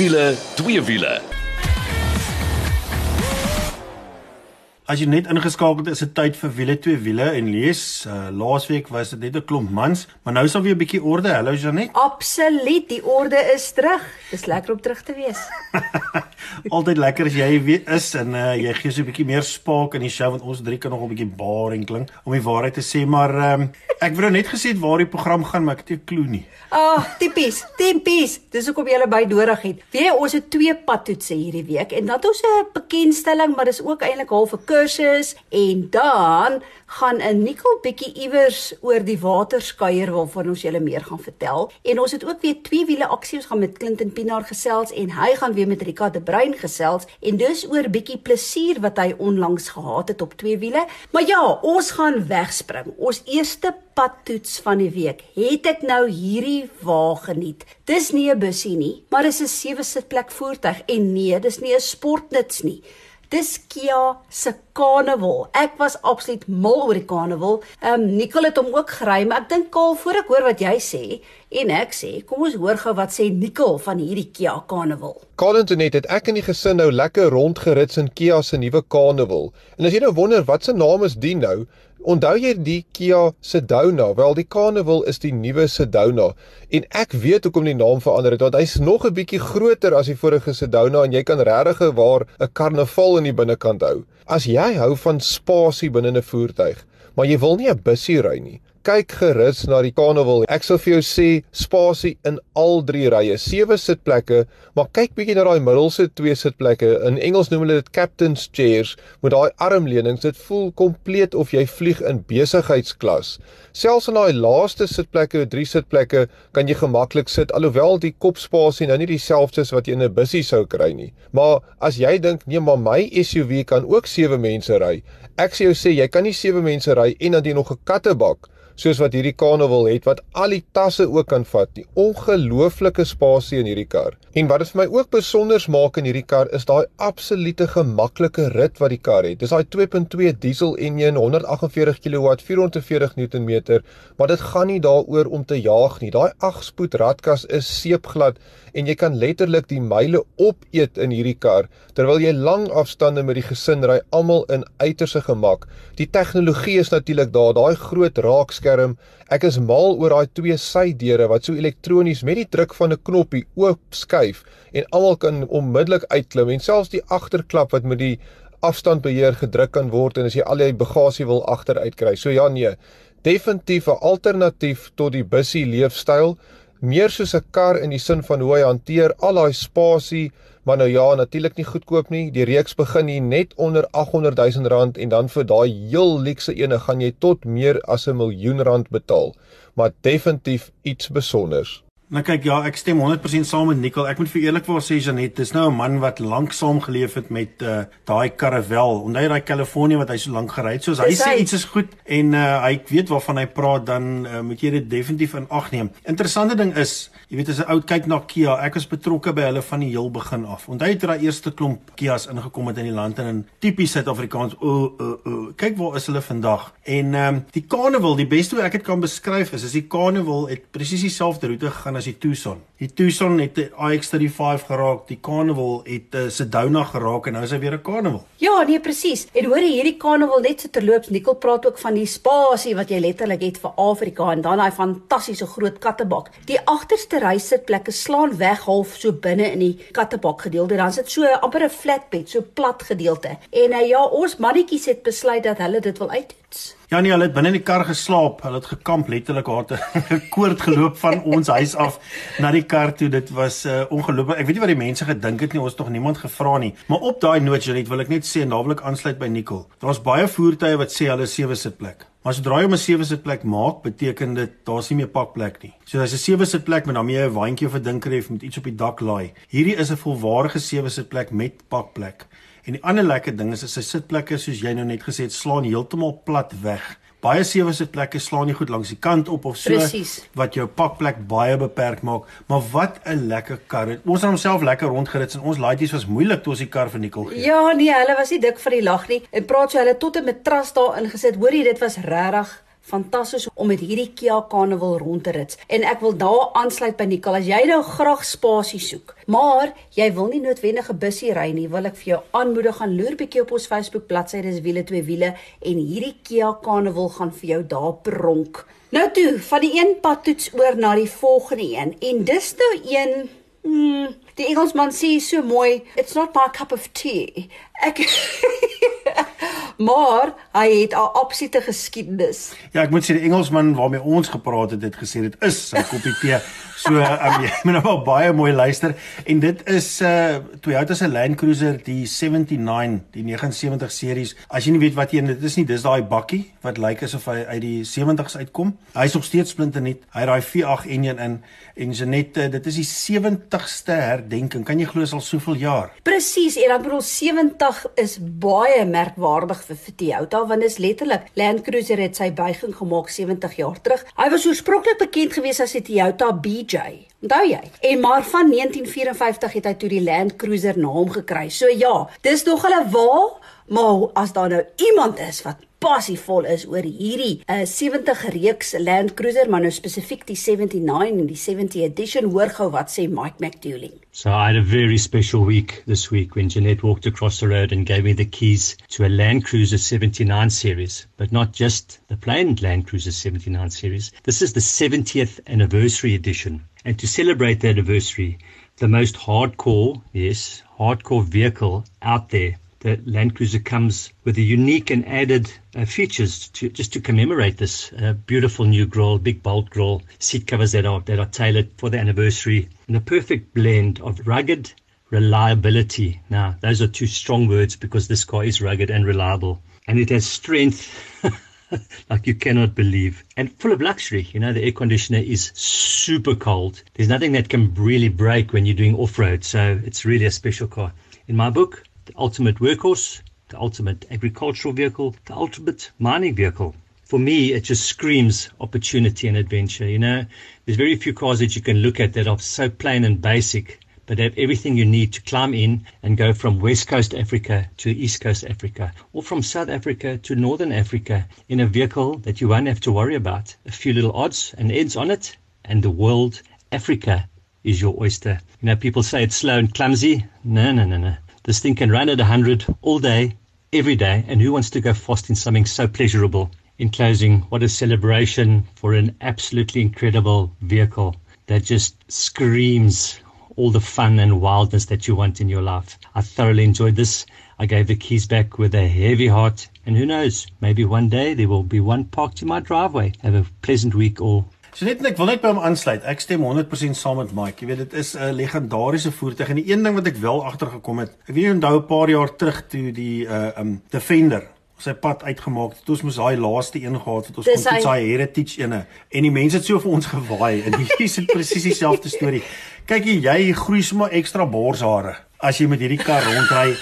wiele, twee wiele. As jy net ingeskakel het, is dit tyd vir wiele twee wiele en lees. Uh, Laasweek was dit net 'n klomp mans, maar nou is daar weer 'n bietjie orde. Hallo Janet. Absoluut, die orde is terug. Dis lekker om terug te wees. Altyd lekker as jy weer is en uh, jy gee so 'n bietjie meer spark in die show want ons drie kan nog 'n bietjie boring klink om die waarheid te sê, maar um, ek wou nou net gesê waar die program gaan, maar ek het nie 'n klou nie. Ah, oh, tipies, tipies. Dis hoekom jy hulle by nodig het. Weet jy, ons het twee padtoetse hierdie week en dan ons 'n bekendstelling, maar dis ook eintlik half 'n kursus en dan gaan 'n Nikkel bietjie iewers oor die waterskuier waarvan ons julle meer gaan vertel. En ons het ook weer twee wiele aksie ons gaan met Clinton Pinaar gesels en hy gaan weer met Rika de Bruin gesels en dis oor bietjie plesier wat hy onlangs gehad het op twee wiele. Maar ja, ons gaan wegspring. Ons eerste padtoets van die week. Het ek nou hierdie wa geniet. Dis nie 'n bussie nie, maar dis 'n sewe sitplek voertuig en nee, dis nie 'n sportnuts nie. Dis Kia se Carnival. Ek was absoluut mal oor die Carnival. Ehm um, Nicole het hom ook gery, maar ek dink Kaal voor ek hoor wat jy sê en ek sê, kom ons hoor gou wat sê Nicole van hierdie Kia Carnival. Colin Tonet het ek en die gesin nou lekker rondgerits in Kia se nuwe Carnival. En as jy nou wonder wat se naam is die nou, Onthou jy die Kia Sedona? Wel, die Carnival is die nuwe Sedona en ek weet hoekom die naam verander het want hy's nog 'n bietjie groter as die vorige Sedona en jy kan regtig waar 'n karnaval in die binnekant hou. As jy hou van spasie binne 'n voertuig, maar jy wil nie 'n bussie ry nie, kyk gerus na die Carnival. Ek sal vir jou sê spasie in al drie rye, sewe sitplekke, maar kyk bietjie na daai middelste twee sitplekke. In Engels noem hulle dit captain's chairs met daai armleunings. Dit voel kompleet of jy vlieg in besigheidsklas. Selfs in daai laaste sitplekke, drie sitplekke, kan jy gemaklik sit alhoewel die kopspasie nou nie dieselfde is wat jy in 'n bussie sou kry nie. Maar as jy dink nee, maar my SUV kan ook sewe mense ry. Ek sê jou sê jy kan nie sewe mense ry en dan jy nog 'n kattebak soos wat hierdie Carnival het wat al die tasse ook kan vat. Die ongelooflike spasie in hierdie kar. En wat dit vir my ook besonder maak in hierdie kar is daai absolute gemaklike rit wat die kar het. Dis daai 2.2 diesel enjin, 148 kW, 440 Nm, maar dit gaan nie daaroor om te jaag nie. Daai 8-spoed radkas is seepglad en jy kan letterlik die myle opeet in hierdie kar terwyl jy lang afstande met die gesin ry almal in uiterse gemak. Die tegnologie is natuurlik daar, daai groot raakskerm. Ek is mal oor daai twee sydeure wat so elektronies met die druk van 'n knoppie oop skuif en almal kan onmiddellik uitklim en selfs die agterklap wat met die afstandbeheer gedruk kan word en as jy al die bagasie wil agteruit kry. So ja nee, definitief 'n alternatief tot die bussie leefstyl meer soos 'n kar in die sin van hoe hy hanteer al daai spasie, maar nou ja, natuurlik nie goedkoop nie. Die reeks begin hier net onder 800 000 rand en dan vir daai heel luukse ene gaan jy tot meer as 'n miljoen rand betaal. Maar definitief iets spesiaals. Nou kyk ja, ek stem 100% saam met Nicole. Ek moet vir eerlikwaar sê Janet, dis nou 'n man wat lank saam geleef het met uh daai karavel. Onthou jy daai Kalifornië wat hy so lank gery het? Soos hy sê iets is goed en uh hy weet waarvan hy praat, dan uh, moet jy dit definitief in ag neem. Interessante ding is, jy weet as 'n ou kyk na Kia, ek was betrokke by hulle van die heel begin af. Onthou jy toe daai eerste klomp Kias ingekom het in die land en in tipies Suid-Afrikaans, o oh, o oh, o, oh. kyk waar is hulle vandag? En ehm um, die Carnival, die beste hoe ek dit kan beskryf is, is die Carnival het presies dieselfde roete gegaan as die Tucson. Die Tucson het 'n iX35 geraak, die Carnival het 'n uh, Sedona geraak en nou is hy weer 'n Carnival. Ja, nee presies. En hoor jy hierdie Carnival net so terloops, Nicole praat ook van die spasie wat jy letterlik het vir Afrika en dan daai fantastiese groot kattebak. Die agterste rysitplekke slaan weg half so binne in die kattebak gedeelte. Dan sit so amper 'n flatbed, so plat gedeelte. En uh, ja, ons mannetjies het besluit dat hulle dit wil uittoets. Ja nee, hulle het binne in die kar geslaap. Hulle het gekamp letterlik haar 'n koord geloop van ons huis af na die kar toe. Dit was uh, ongelooflik. Ek weet nie wat die mense gedink het nie. Ons het nog niemand gevra nie. Maar op daai noot Janet wil ek net sê nawelik aansluit by Nicole. Daar's baie voertuie wat sê hulle sewe sitplek. Maar as jy om 'n sewe sitplek maak, beteken dit daar's nie meer pakplek nie. So as 'n sewe sitplek met daarmee 'n waantjie of 'n dinkref met iets op die dak laai. Hierdie is 'n volwaardige sewe sitplek met pakplek. En die ander lekker ding is as sy sitplekke soos jy nou net gesê het, slaan heeltemal plat weg. Baie sewe sitplekke slaan nie goed langs die kant op of so Precies. wat jou pakplek baie beperk maak. Maar wat 'n lekker kar. Ons het homself lekker rondgerit en ons laaitjies was moeilik toe ons die kar vir Nicole gee. Ja, nee, hulle was nie dik vir die lag nie. En praat so hulle tot 'n matras daar ingesit. Hoorie, dit was regtig fantasties om met hierdie Kia Carnival rond te rit. En ek wil daar aansluit by Nicole as jy nou graag spasie soek, maar jy wil nie noodwendig 'n bussie ry nie, wil ek vir jou aanmoedig gaan loer bietjie op ons Facebook bladsy, dis wiele twee wiele en hierdie Kia Carnival gaan vir jou daar pronk. Nou toe, van die een pad toets oor na die volgende een en dis nou een Hmm, die Engelsman sê so mooi, it's not my cup of tea. Ek Maar hy het 'n opsiete geskiedenis. Ja, ek moet sê die Engelsman waarmee ons gepraat het, het gesê dit is sy koppie tee. So um, jy moet nou baie mooi luister en dit is uh Toyota se Land Cruiser die 79, die 79 series. As jy nie weet wat een dit is nie, dis daai bakkie wat lyk asof hy uit die 70s uitkom. Hy's nog steeds splinternuut. Hy het daai V8 enjin in en Jeanette, uh, dit is die 70ste herdenking. Kan jy glo is al soveel jaar? Presies, en ek bedoel 70 is baie merkwaardig vir, vir Toyota want dit is letterlik Land Cruiser het sy buiging gemaak 70 jaar terug. Hy was oorspronklik bekend gewees as die Toyota BJ. Onthou jy? En maar van 1954 het hy toe die Land Cruiser naam gekry. So ja, dis nog hulle wa, maar as daar nou iemand is wat passievol is oor hierdie uh, 70 reeks Land Cruiser, maar nou spesifiek die 79 en die 70 edition, hoor gou wat sê Mike McDouling. So I had a very special week this week when Jeanette walked across the road and gave me the keys to a Land Cruiser 79 series, but not just the plain Land Cruiser 79 series. This is the 70th anniversary edition. And to celebrate the anniversary, the most hardcore, yes, hardcore vehicle out there the Land Cruiser comes with a unique and added uh, features to just to commemorate this uh, beautiful new grille, big bolt grille, seat covers that are that are tailored for the anniversary, and a perfect blend of rugged reliability. Now, those are two strong words because this car is rugged and reliable, and it has strength. like you cannot believe and full of luxury you know the air conditioner is super cold there's nothing that can really break when you're doing off-road so it's really a special car in my book the ultimate workhorse, the ultimate agricultural vehicle, the ultimate mining vehicle. For me, it just screams opportunity and adventure. You know, there's very few cars that you can look at that are so plain and basic, but have everything you need to climb in and go from West Coast Africa to East Coast Africa, or from South Africa to Northern Africa in a vehicle that you won't have to worry about. A few little odds and ends on it, and the world, Africa, is your oyster. You know, people say it's slow and clumsy. No, no, no, no. This thing can run at 100 all day, every day, and who wants to go fast in something so pleasurable? In closing, what a celebration for an absolutely incredible vehicle that just screams all the fun and wildness that you want in your life. I thoroughly enjoyed this. I gave the keys back with a heavy heart, and who knows, maybe one day there will be one parked in my driveway. Have a pleasant week all. So net ek wil net by hom aansluit. Ek stem 100% saam met Mike. Jy weet dit is 'n legendariese voertuig en die een ding wat ek wel agtergekom het, ek weet jy onthou 'n paar jaar terug toe die uh um Defender sy pad uitgemaak het. Ons moes daai laaste een gehad wat ons Dis kon hy- toe sy heritage ene en die mense het so vir ons gewaai en hier is presies dieselfde storie. Kyk hier, jy groei sommer ekstra borshare as jy met hierdie kar rondry.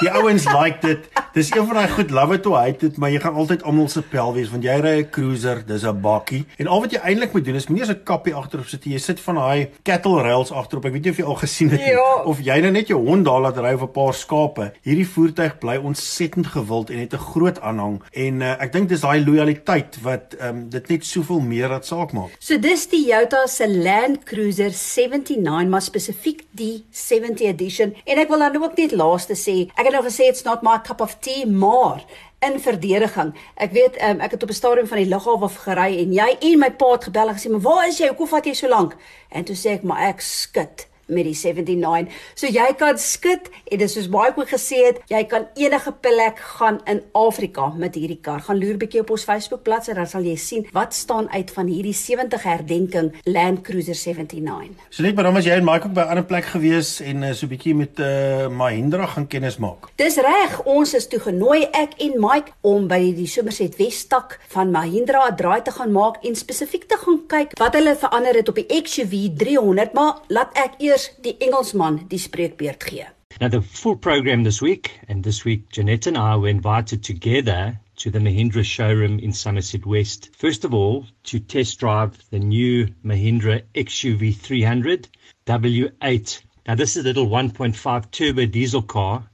Die ouens like dit. Dis een van daai goed love it or hate it, maar jy gaan altyd almal se pel wees want jy ry 'n cruiser, dis 'n bakkie. En al wat jy eintlik moet doen is moenie eens 'n kappie agterop sit. nie. Jy sit van daai cattle rails agterop. Ek weet nie of jy al gesien het nie. Ja. Of jy nou net jou hond daar laat ry of 'n paar skape. Hierdie voertuig bly ontsettend gewild en het 'n groot aanhang en uh, ek dink dis daai lojaliteit wat um, dit net soveel meer dat saak maak. So dis die Toyota se Land Cruiser 79, maar spesifiek die 70 edition. En ek wil dan ook net laaste sê, ek het nou gesê it's not my cup of tea, maar in verdediging. Ek weet um, ek het op 'n stadium van die lughawe af gery en jy en my pa het gebel en gesê, "Maar waar is jy? Hoekom vat jy so lank?" En toe sê ek, "Maar ek skit." Met die 79. So jy kan skit en dis soos baie ook gesê het, jy kan enige plek gaan in Afrika met hierdie kar. Gaan loer bietjie op ons Facebook bladsy dan sal jy sien wat staan uit van hierdie 70 herdenking Land Cruiser 79. So net maar dan was jy en Mike ook by 'n ander plek gewees en uh, so bietjie met uh, Mahindra gaan kennis maak. Dis reg, ons is toe genooi ek en Mike om by die Somerset Westak van Mahindra 'n draai te gaan maak en spesifiek te gaan kyk wat hulle verander het op die XUV 300, maar laat ek eers die Engelsman die spreekbeurt gee. Now, the full program this week, and this week, Jeanette and I were invited together to the Mahindra showroom in Somerset West. First of all, to test drive the new Mahindra XUV 300 W8. Now, this is a little 1.5 turbo diesel car.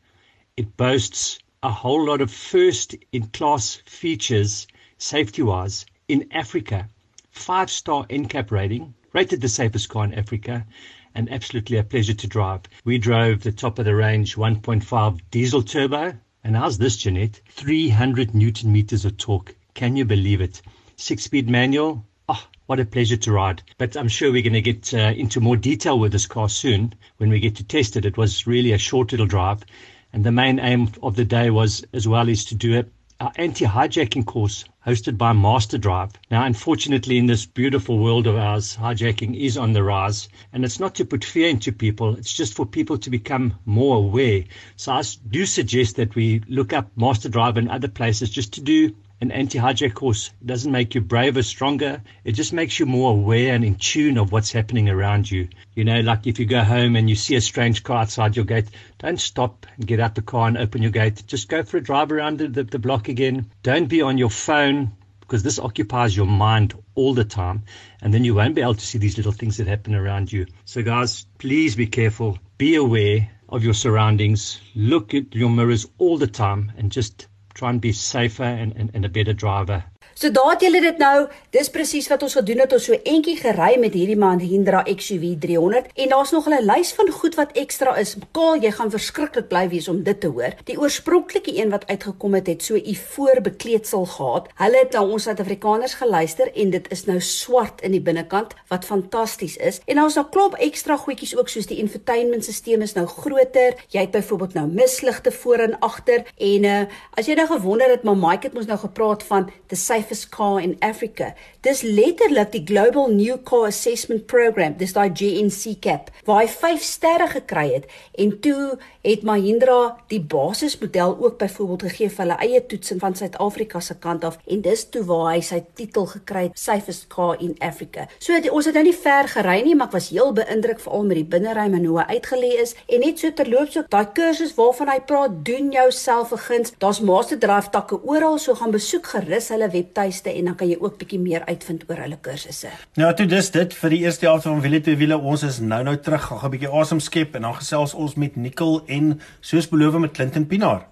It boasts a whole lot of first in class features, safety wise. in Africa. Five star NCAP rating, rated the safest car in Africa, and absolutely a pleasure to drive. We drove the top of the range 1.5 diesel turbo, and how's this, Jeanette? 300 newton meters of torque. Can you believe it? Six speed manual. Oh, what a pleasure to ride. But I'm sure we're going to get uh, into more detail with this car soon when we get to test it. It was really a short little drive. And the main aim of the day was, as well, is to do it our anti-hijacking course hosted by Master Drive. Now, unfortunately, in this beautiful world of ours, hijacking is on the rise, and it's not to put fear into people, it's just for people to become more aware. So I do suggest that we look up Master Drive and other places just to do an anti-hijack course. It doesn't make you braver, stronger. It just makes you more aware and in tune of what's happening around you. You know, like if you go home and you see a strange car outside your gate, don't stop and get out the car and open your gate. Just go for a drive around the, the, the block again. Don't be on your phone because this occupies your mind all the time. And then you won't be able to see these little things that happen around you. So guys, please be careful. Be aware of your surroundings. Look at your mirrors all the time and just try and be safer and, and, and a better driver. So daat julle dit nou, dis presies wat ons gedoen het. Ons so entjie gery met hierdie Mahindra XUV 300 en daar's nog 'n lys van goed wat ekstra is. Kaal, jy gaan verskriklik bly wees om dit te hoor. Die oorspronklike een wat uitgekom het, het so u voorbekleedsel gehad. Hulle het na ons Suid-Afrikaners geluister en dit is nou swart in die binnekant wat fantasties is. En daar's nou klop ekstra goedjies ook soos die infotainmentstelsel is nou groter. Jy het byvoorbeeld nou misligte voor en agter en uh as jy nou gewonder het, maar Mike het mos nou gepraat van the safe safest car in Africa. Dis letterlik die Global New Car Assessment Program, dis daai GNC cap, waar hy 5 sterre gekry het en toe het Mahindra die basismodel ook byvoorbeeld gegee vir hulle eie toetsing van Suid-Afrika se kant af en dis toe waar hy sy titel gekry het safest car in Africa. So het, ons het nou nie ver gery nie, maar ek was heel beïndruk veral met die binneruim en hoe hy uitgelê is en net so terloops ook daai kursus waarvan hy praat, doen jouself 'n guns. Daar's master drive takke oral, so gaan besoek gerus hulle webtuiste tuiste en dan kan jy ook bietjie meer uitvind oor hulle kursusse. Nou toe dis dit vir die eerste helfte van Wiele te Wiele. Ons is nou nou terug. Gaan 'n bietjie asem skep en dan gesels ons met Nicole en soos beloof met Clinton Pinaar.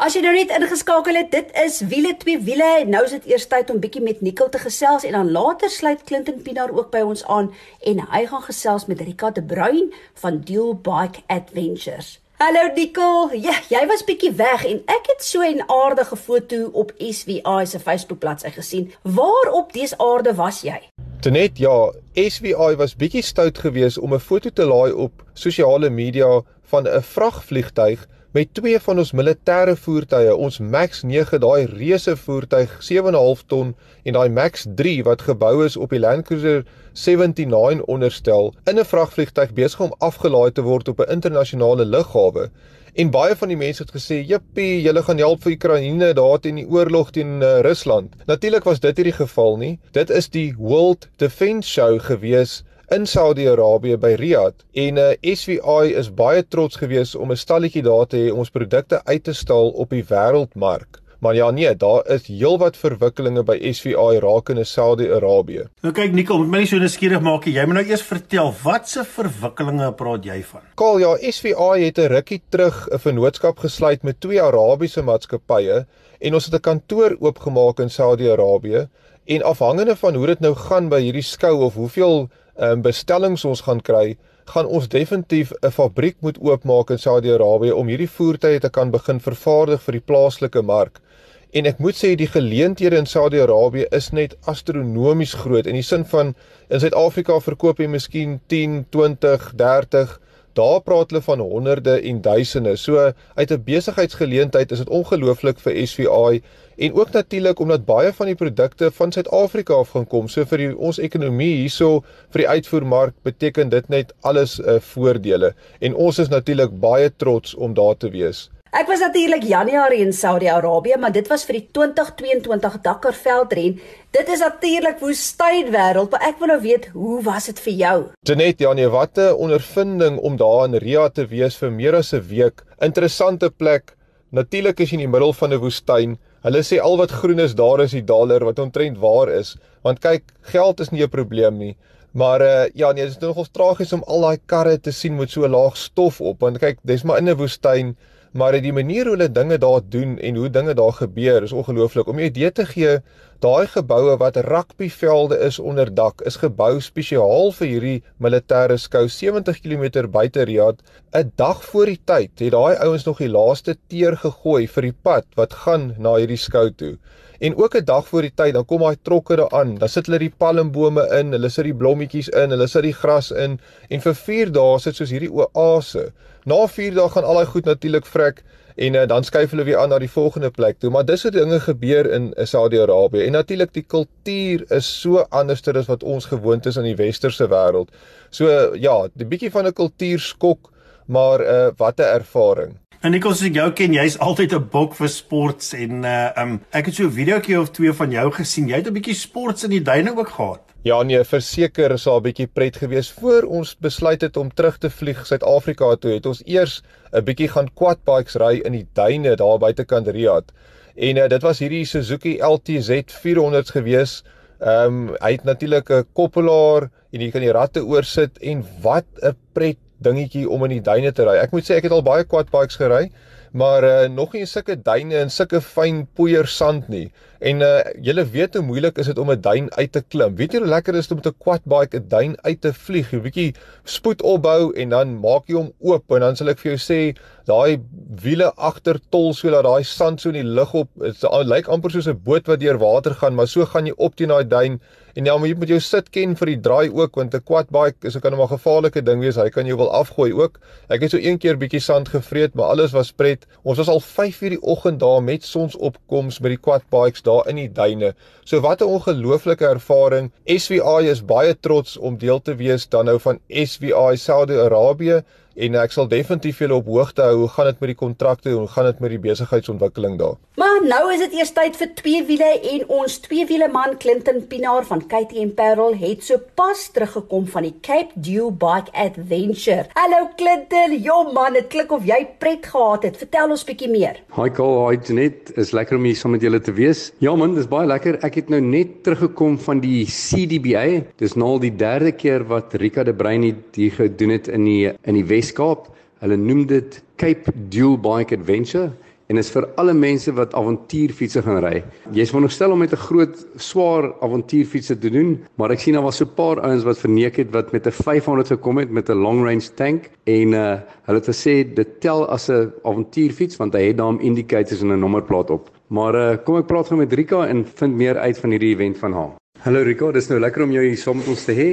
As jy nou net ingeskakel het, dit is wiele twee wiele. Nou is dit eers tyd om bietjie met Nicole te gesels en dan later sluit Clinton Pinaar ook by ons aan en hy gaan gesels met Rika de Bruin van Dual Bike Adventures. Hallo Nicole. Ja, jy was bietjie weg en ek het so 'n aardige foto op SVI se Facebookbladsy gesien. Waar op dese aarde was jy? Tenet, ja, SVI was bietjie stout geweest om 'n foto te laai op sosiale media van 'n vragvliegtuig met twee van ons militêre voertuie, ons Max 9, daai reuse voertuig 7.5 ton en daai Max 3 wat gebou is op die Land Cruiser 79 onderstel in 'n vragvliegtuig besig om afgelaai te word op 'n internasionale lughawe. En baie van die mense het gesê, "Jippie, julle gaan help vir Oekraïne daar teen die oorlog teen uh, Rusland." Natuurlik was dit hierdie geval nie. Dit is die World Defence Show gewees in Saudi-Arabië by Riyadh en uh, eh, SVI is baie trots geweest om 'n stalletjie daar te hê om ons produkte uit te stal op die wêreldmark. Maar ja nee, daar is heelwat verwikkelinge by SVI rakende Saudi-Arabië. Nou kyk Nikkel, moet my nie so nuuskierig maak nie. Jy moet nou eers vertel watse verwikkelinge praat jy van? Kaal, ja, SVI het 'n rukkie terug 'n vennootskap gesluit met twee Arabiese maatskappye en ons het 'n kantoor oopgemaak in Saudi-Arabië en afhangende van hoe dit nou gaan by hierdie skou of hoeveel um, bestellings ons gaan kry, gaan ons definitief 'n fabriek moet oopmaak in Saudi-Arabië om hierdie voertuie te kan begin vervaardig vir die plaaslike mark. En ek moet sê die geleenthede in Saudi-Arabië is net astronomies groot in die sin van in Suid-Afrika verkoop jy miskien 10, 20, 30 Daar praat hulle van honderde en duisende. So uit 'n besigheidsgeleentheid is dit ongelooflik vir SVI en ook natuurlik omdat baie van die produkte van Suid-Afrika af gaan kom. So vir die, ons ekonomie hierso vir die uitvoermark beteken dit net alles 'n uh, eh, voordele en ons is natuurlik baie trots om daar te wees. Ek was natuurlik Januarie in Saudi-Arabië, maar dit was vir die 2022 Dakar-veldren. Dit is natuurlik woestynwêreld, maar ek wil nou weet, hoe was dit vir jou? Janet, ja nee, wat 'n ondervinding om daar in Riyadh te wees vir meer as 'n week. Interessante plek. Natuurlik is jy in die middel van 'n woestyn. Hulle sê al wat groen is, daar is die dollar wat omtrent waar is. Want kyk, geld is nie 'n probleem nie. Maar uh, ja nee, dit is nogal tragies om al daai karre te sien met so laag stof op. Want kyk, dis maar in 'n woestyn maar die manier hoe hulle dinge daar doen en hoe dinge daar gebeur is ongelooflik. Om 'n idee te gee, daai geboue wat rugbyvelde is onder dak, is gebou spesiaal vir hierdie militêre skou 70 km buite Riyadh. 'n Dag voor die tyd het daai ouens nog die laaste teer gegooi vir die pad wat gaan na hierdie skou toe. En ook 'n dag voor die tyd, dan kom daai trokke daar aan. Dan sit hulle die palmbome in, hulle sit die blommetjies in, hulle sit die gras in en vir 4 dae sit soos hierdie oase. Na 4 dae gaan al daai goed natuurlik vrek en uh, dan skuif hulle weer aan na die volgende plek toe. Maar dis hoe dinge gebeur in Saudi-Arabië. En natuurlik die kultuur is so anderster as wat ons gewoond is in die westerse wêreld. So uh, ja, 'n bietjie van 'n kultuurskok, maar uh, wat 'n ervaring. En ek as ek jou ken, jy's altyd 'n bok vir sports en uh um ek het so 'n videoetjie of twee van jou gesien. Jy het 'n bietjie sports in die duine ook gehad. Ja nee, verseker is daar 'n bietjie pret gewees voor ons besluit het om terug te vlieg Suid-Afrika toe. Het ons eers 'n bietjie gaan quad bikes ry in die duine daar buitekant Riyadh. En uh, dit was hierdie Suzuki LTZ 400s gewees. Ehm um, hy het natuurlik 'n koppelaar en jy kan die ratte oorsit en wat 'n pret dingetjie om in die duine te ry. Ek moet sê ek het al baie quad bikes gery, maar uh, nog nie sulke duine en sulke fyn poeier sand nie. En uh julle weet hoe moeilik is dit om 'n duin uit te klim. Weet jy hoe lekker is dit om met 'n quad bike 'n duin uit te vlieg? 'n Bietjie spoed opbou en dan maak jy hom oop en dan sal ek vir jou sê daai wiele agter tol so dat daai sand so in die lug op dit lyk amper soos 'n boot wat deur water gaan, maar so gaan jy op teen daai duin En ja, jy moet jou sit ken vir die draai ook want 'n quad bike is ook 'n maar gevaarlike ding wees. Hy kan jou wel afgooi ook. Ek het so een keer bietjie sand gevreet, maar alles was pret. Ons was al 5:00 die oggend daar met sonsopkoms met die quad bikes daar in die duine. So wat 'n ongelooflike ervaring. SVI is baie trots om deel te wees dan nou van SVI Saudi-Arabië en ek sal definitief julle op hoogte hou hoe gaan dit met die kontrakte hoe gaan dit met die besigheidsontwikkeling daar. Maar nou is dit eers tyd vir twee wiele en ons twee wiele man Clinton Pinaar van KTM Parel het so pas teruggekom van die Cape Dew Bike Adventure. Hallo Clinton, jo man, dit klink of jy pret gehad het. Vertel ons bietjie meer. Hi Karl, hi Janet, is lekker om hier saam met julle te wees. Ja man, dis baie lekker. Ek het nou net teruggekom van die CDBA. Dis nou al die derde keer wat Rika de Bruin hier gedoen het in die in die Weskaap. Hulle noem dit Cape Dual Bike Adventure en is vir alle mense wat avontuurfietsse gaan ry. Jy's veronderstel om met 'n groot, swaar avontuurfiets te doen, maar ek sien daar was so 'n paar ouens wat verneek het wat met 'n 500 gekom het met 'n long range tank en uh hulle het gesê dit tel as 'n avontuurfiets want hy het daarom indicators en 'n nommerplaat op. Maar uh kom ek praat gou met Rika en vind meer uit van hierdie event van haar. Hallo Rico, dis nou lekker om jou hier saam met ons te hê.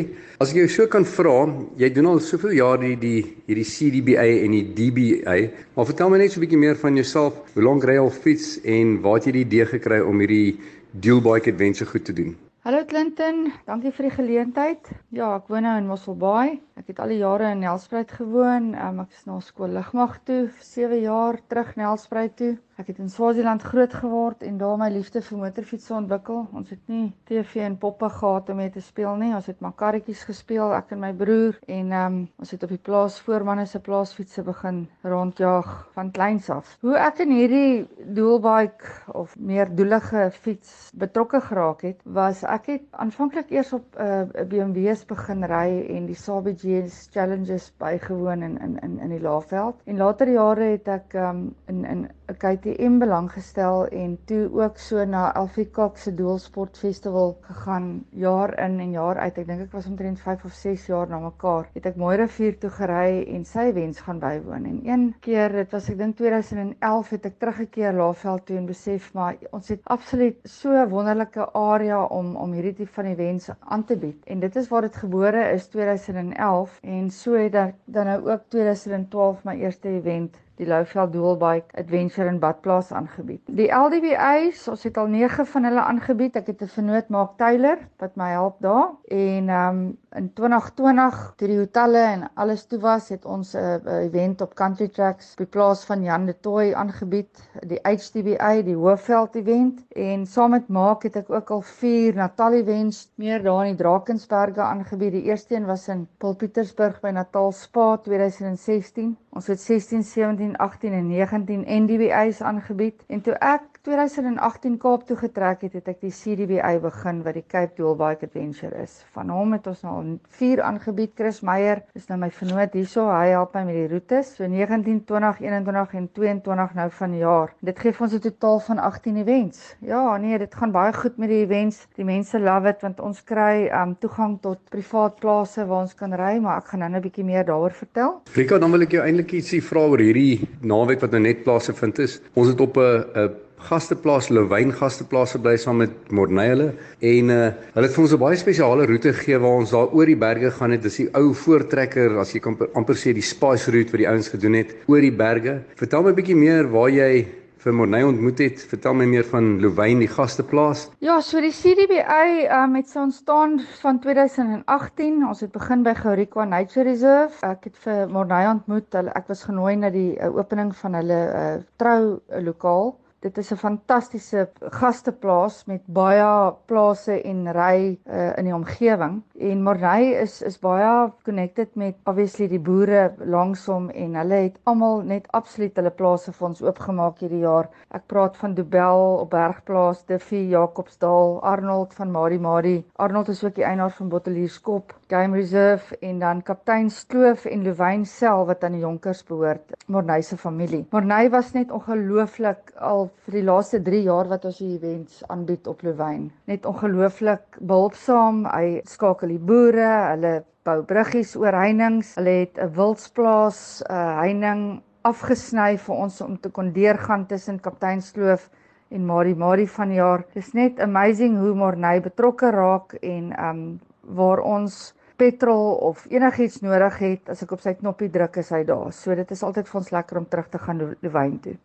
As ek jou so kan vra, jy doen al soveel jaar die die hierdie CDBA en die DBA, maar vertel my net so 'n bietjie meer van jouself. Hoe lank ry jy al fiets en waar het jy die idee gekry om hierdie dual bike adventure goed te doen? Hallo Clinton, dankie vir die geleentheid. Ja, ek woon nou in Mosselbaai. Ek het al die jare in Nelspruit gewoon. Um, ek is na skool lugmag toe vir 7 jaar terug Nelspruit toe. Ek het in Swaziland groot geword en daar my liefde vir motorfietsse ontwikkel. Ons het nie TV en poppe gehad om mee te speel nie. Ons het maar karretjies gespeel, ek en my broer en ehm um, ons het op die plaas voormanne se plaasfietsse begin rondjaag van kleins af. Hoe ek in hierdie dualbike of meer doelige fiets betrokke geraak het, was ek het aanvanklik eers op 'n uh, eh, BMW's begin ry en die Sabi GS Challenges bygewoon in in in in die Laagveld. En later jare het ek ehm um, in in KTM belang gestel en toe ook so na Alfikak se Doelsport Festival gegaan jaar in en jaar uit. Ek dink ek was omtrent 5 of 6 jaar na mekaar. Het ek mooi rivier toe gery en sy wens gaan bywoon. En een keer, dit was ek dink 2011 het ek teruggekeer Laagveld toe en besef maar ons het absoluut so 'n wonderlike area om om hierdie tipe van wens aan te bied. En dit is waar dit gebore is 2011 en so het ek dan nou ook 2012 my eerste event die Louveld Dualbike Adventure in Badplaas aangebied. Die LDBA's, ons het al 9 van hulle aangebied. Ek het 'n vernoot maak Tyler wat my help daar en um, in 2020 toe die hotelle en alles toe was, het ons 'n uh, event op Country Tracks by plaas van Jan de Tooi aangebied, die HDBA, die Hoofveld event en saam met Maak het ek ook al 4 Natal events meer daar in die Drakensberge aangebied. Die eerste een was in Paul Pietersburg by Natal Spa 2016. Ons het 16, 17, 18 en 19 NDBI's aangebied en toe ek 2018 Kaap toe getrek het, het ek die CDBI begin wat die Cape Dual Bike Adventure is. Van hom het ons nou 4 aangebied. Chris Meyer is nou my vernoot hierso. Hy help my met die roetes. So 19, 20, 21 en 22 nou van die jaar. Dit gee ons 'n totaal van 18 events. Ja, nee, dit gaan baie goed met die events. Die mense love dit want ons kry um toegang tot privaat plase waar ons kan ry, maar ek gaan nou 'n bietjie meer daaroor vertel. Rika, dan wil ek jou eintlik ietsie vra oor hierdie naweek wat nou net plaas gevind is. Ons het op 'n 'n gasteplaas Louwyn gasteplaas gebly saam met Morney hulle en uh, hulle het vir ons 'n baie spesiale roete gegee waar ons daar oor die berge gaan het. Dis die ou voortrekker as jy kan amper sê die spice route wat die ouens gedoen het oor die berge. Vertel my 'n bietjie meer waar jy vir Morney ontmoet het. Vertel my meer van Louwyn die gasteplaas. Ja, so die CDBA um, het so ontstaan van 2018. Ons het begin by Gourikwa Nature Reserve. Ek het vir Morney ontmoet. Ek was genooi na die uh, opening van hulle uh, trou uh, lokaal Dit is 'n fantastiese gasteplaas met baie plase en ry uh, in die omgewing en Morney is is baie connected met obviously die boere langsom en hulle het almal net absoluut hulle plase vir ons oopgemaak hierdie jaar. Ek praat van Dobel op Bergplaas, Duffy, Jacobsdal, Arnold van Mari Mari. Arnold is ook die eienaar van Bottelierskop Game Reserve en dan Kaptein Stoof en Louwyn self wat aan die Jonkers behoort, Morney se familie. Morney was net ongelooflik al vir die laaste 3 jaar wat ons die events aanbied op Louwyn. Net ongelooflik behulpsaam. Hy skakel die boere, hulle bou bruggies oor heininge. Hulle het 'n wildsplaas, 'n heining afgesny vir ons om te kon deurgaan tussen Kapteinskloof en Marie Marie van jaar. Dis net amazing hoe Morney betrokke raak en um waar ons petrol of enigiets nodig het, as ek op sy knoppie druk is hy daar. So dit is altyd vir ons lekker om terug te gaan Louwyn toe.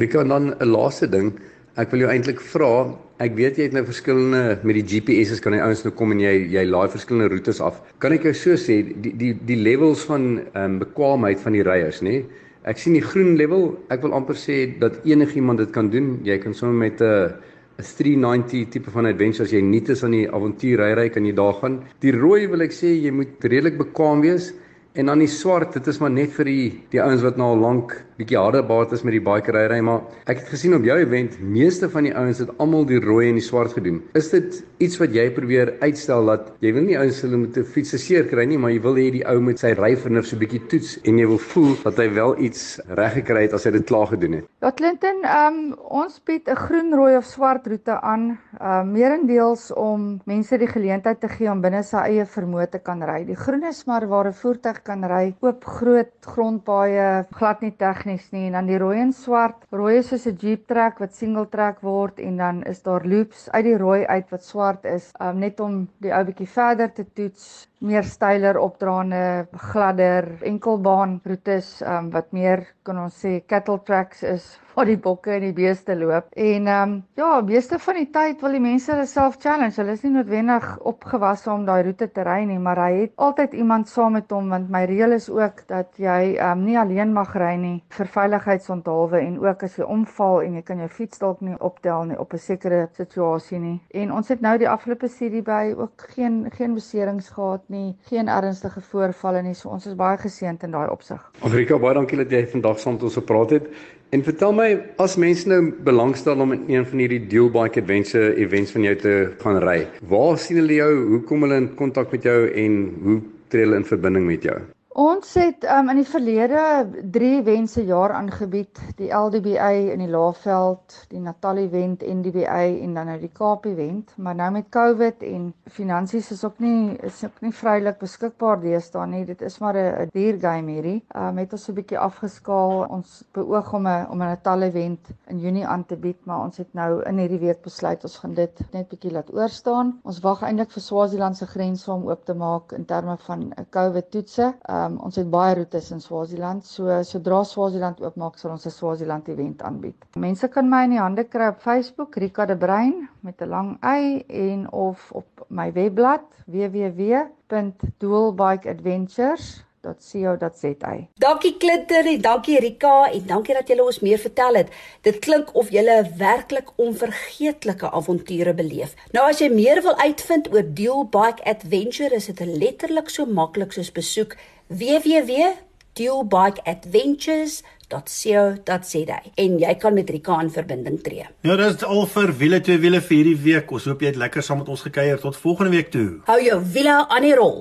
Rika dan 'n laaste ding. Ek wil jou eintlik vra, ek weet jy het nou verskillende met die GPS's kan jy ouens nou kom en jy jy laai verskillende roetes af. Kan ek jou so sê die die die levels van ehm um, bekwaamheid van die ryers, nê? Ek sien die groen level, ek wil amper sê dat enigiemand dit kan doen. Jy kan sommer met 'n 'n 390 tipe van adventure as jy nie te aan die avontuur ry ry kan jy daar gaan. Die rooi wil ek sê jy moet redelik bekwam wees en dan die swart, dit is maar net vir die die ouens wat nou al lank bietjie harder baat is met die bikery, maar ek het gesien op jou event, meeste van die ouens het almal die rooi en die swart gedoen. Is dit iets wat jy probeer uitstel dat jy wil nie ouens hulle moet 'n fiets seer kry nie, maar jy wil hê die ou met sy ryvernuf so bietjie toets en jy wil voel dat hy wel iets reg gekry het as hy dit klaar gedoen het. Ja Clinton, um, ons bied 'n groen, rooi of swart roete aan, uh meerendeels om mense die geleentheid te gee om binne sy eie vermoë te kan ry. Die groen is maar waar 'n voertuig kan ry, oop groot grondpaaie, glad nie tegnies tegnies nie en dan die rooi en swart. Rooi is soos 'n Jeep trek wat single trek word en dan is daar loops uit die rooi uit wat swart is, um, net om die ou bietjie verder te toets, meer styler opdraande, gladder, enkelbaan roetes um, wat meer kan ons sê cattle tracks is waar die bokke en die beeste loop. En ehm um, ja, meeste van die tyd wil die mense hulle self challenge. Hulle is nie noodwendig opgewasse om daai roete te ry nie, maar hy het altyd iemand saam met hom want my reël is ook dat jy ehm um, nie alleen mag ry nie vir veiligheidsonthaalwe en ook as jy omval en jy kan jou fiets dalk nie optel nie op 'n sekere situasie nie. En ons het nou die afgelope serie by ook geen geen beserings gehad nie, geen ernstige voorvalle nie. So ons is baie geseënd in daai opsig. Afrika, baie dankie dat jy vandag saam met ons gepraat het. En vertel my as mense nou belangstel om in een van hierdie Dual Bike Adventure events van jou te gaan ry. Waar sien hulle jou? Hoe kom hulle in kontak met jou en hoe tree hulle in verbinding met jou? Ons het um, in die verlede 3 wense jaar aangebied, die LDBA in die Laagveld, die Natal event NDBA en dan nou die Kaap event, maar nou met COVID en finansies is ook nie is ook nie vrylik beskikbaar deesdae nie. Dit is maar 'n duur game hierdie. Um het ons 'n bietjie afgeskaal. Ons beoog om 'n om 'n Natal event in Junie aan te bied, maar ons het nou in hierdie week besluit ons gaan dit net bietjie laat oorstaan. Ons wag eintlik vir Swaziland se grense om oop te maak in terme van 'n COVID toetse. Um, Um ons het baie roetes in Swaziland. So sodra Swaziland oopmaak, sal ons 'n Swaziland event aanbied. Mense kan my in die hande kry op Facebook, Rika de Bruin met 'n lang y en of op my webblad www.dualbikeadventures .co.za. Dankie Clinton en dankie Rika en dankie dat julle ons meer vertel het. Dit klink of julle werklik onvergeetlike avonture beleef. Nou as jy meer wil uitvind oor Dual Bike Adventure, is dit letterlik so maklik soos besoek www dualbikeadventures.co.za en jy kan met Rika in verbinding tree. Ja, dis al vir wiele twee wiele vir hierdie week. Ons hoop jy het lekker saam met ons gekuier. Tot volgende week toe. Hou jou wiele aan die rol.